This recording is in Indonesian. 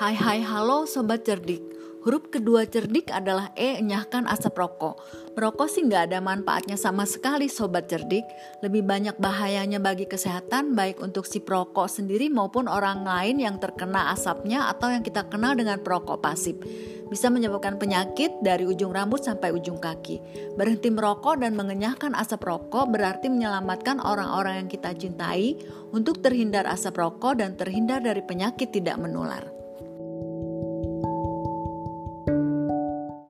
Hai hai halo sobat cerdik Huruf kedua cerdik adalah E enyahkan asap rokok Merokok sih nggak ada manfaatnya sama sekali sobat cerdik Lebih banyak bahayanya bagi kesehatan baik untuk si perokok sendiri maupun orang lain yang terkena asapnya atau yang kita kenal dengan perokok pasif bisa menyebabkan penyakit dari ujung rambut sampai ujung kaki. Berhenti merokok dan mengenyahkan asap rokok berarti menyelamatkan orang-orang yang kita cintai untuk terhindar asap rokok dan terhindar dari penyakit tidak menular.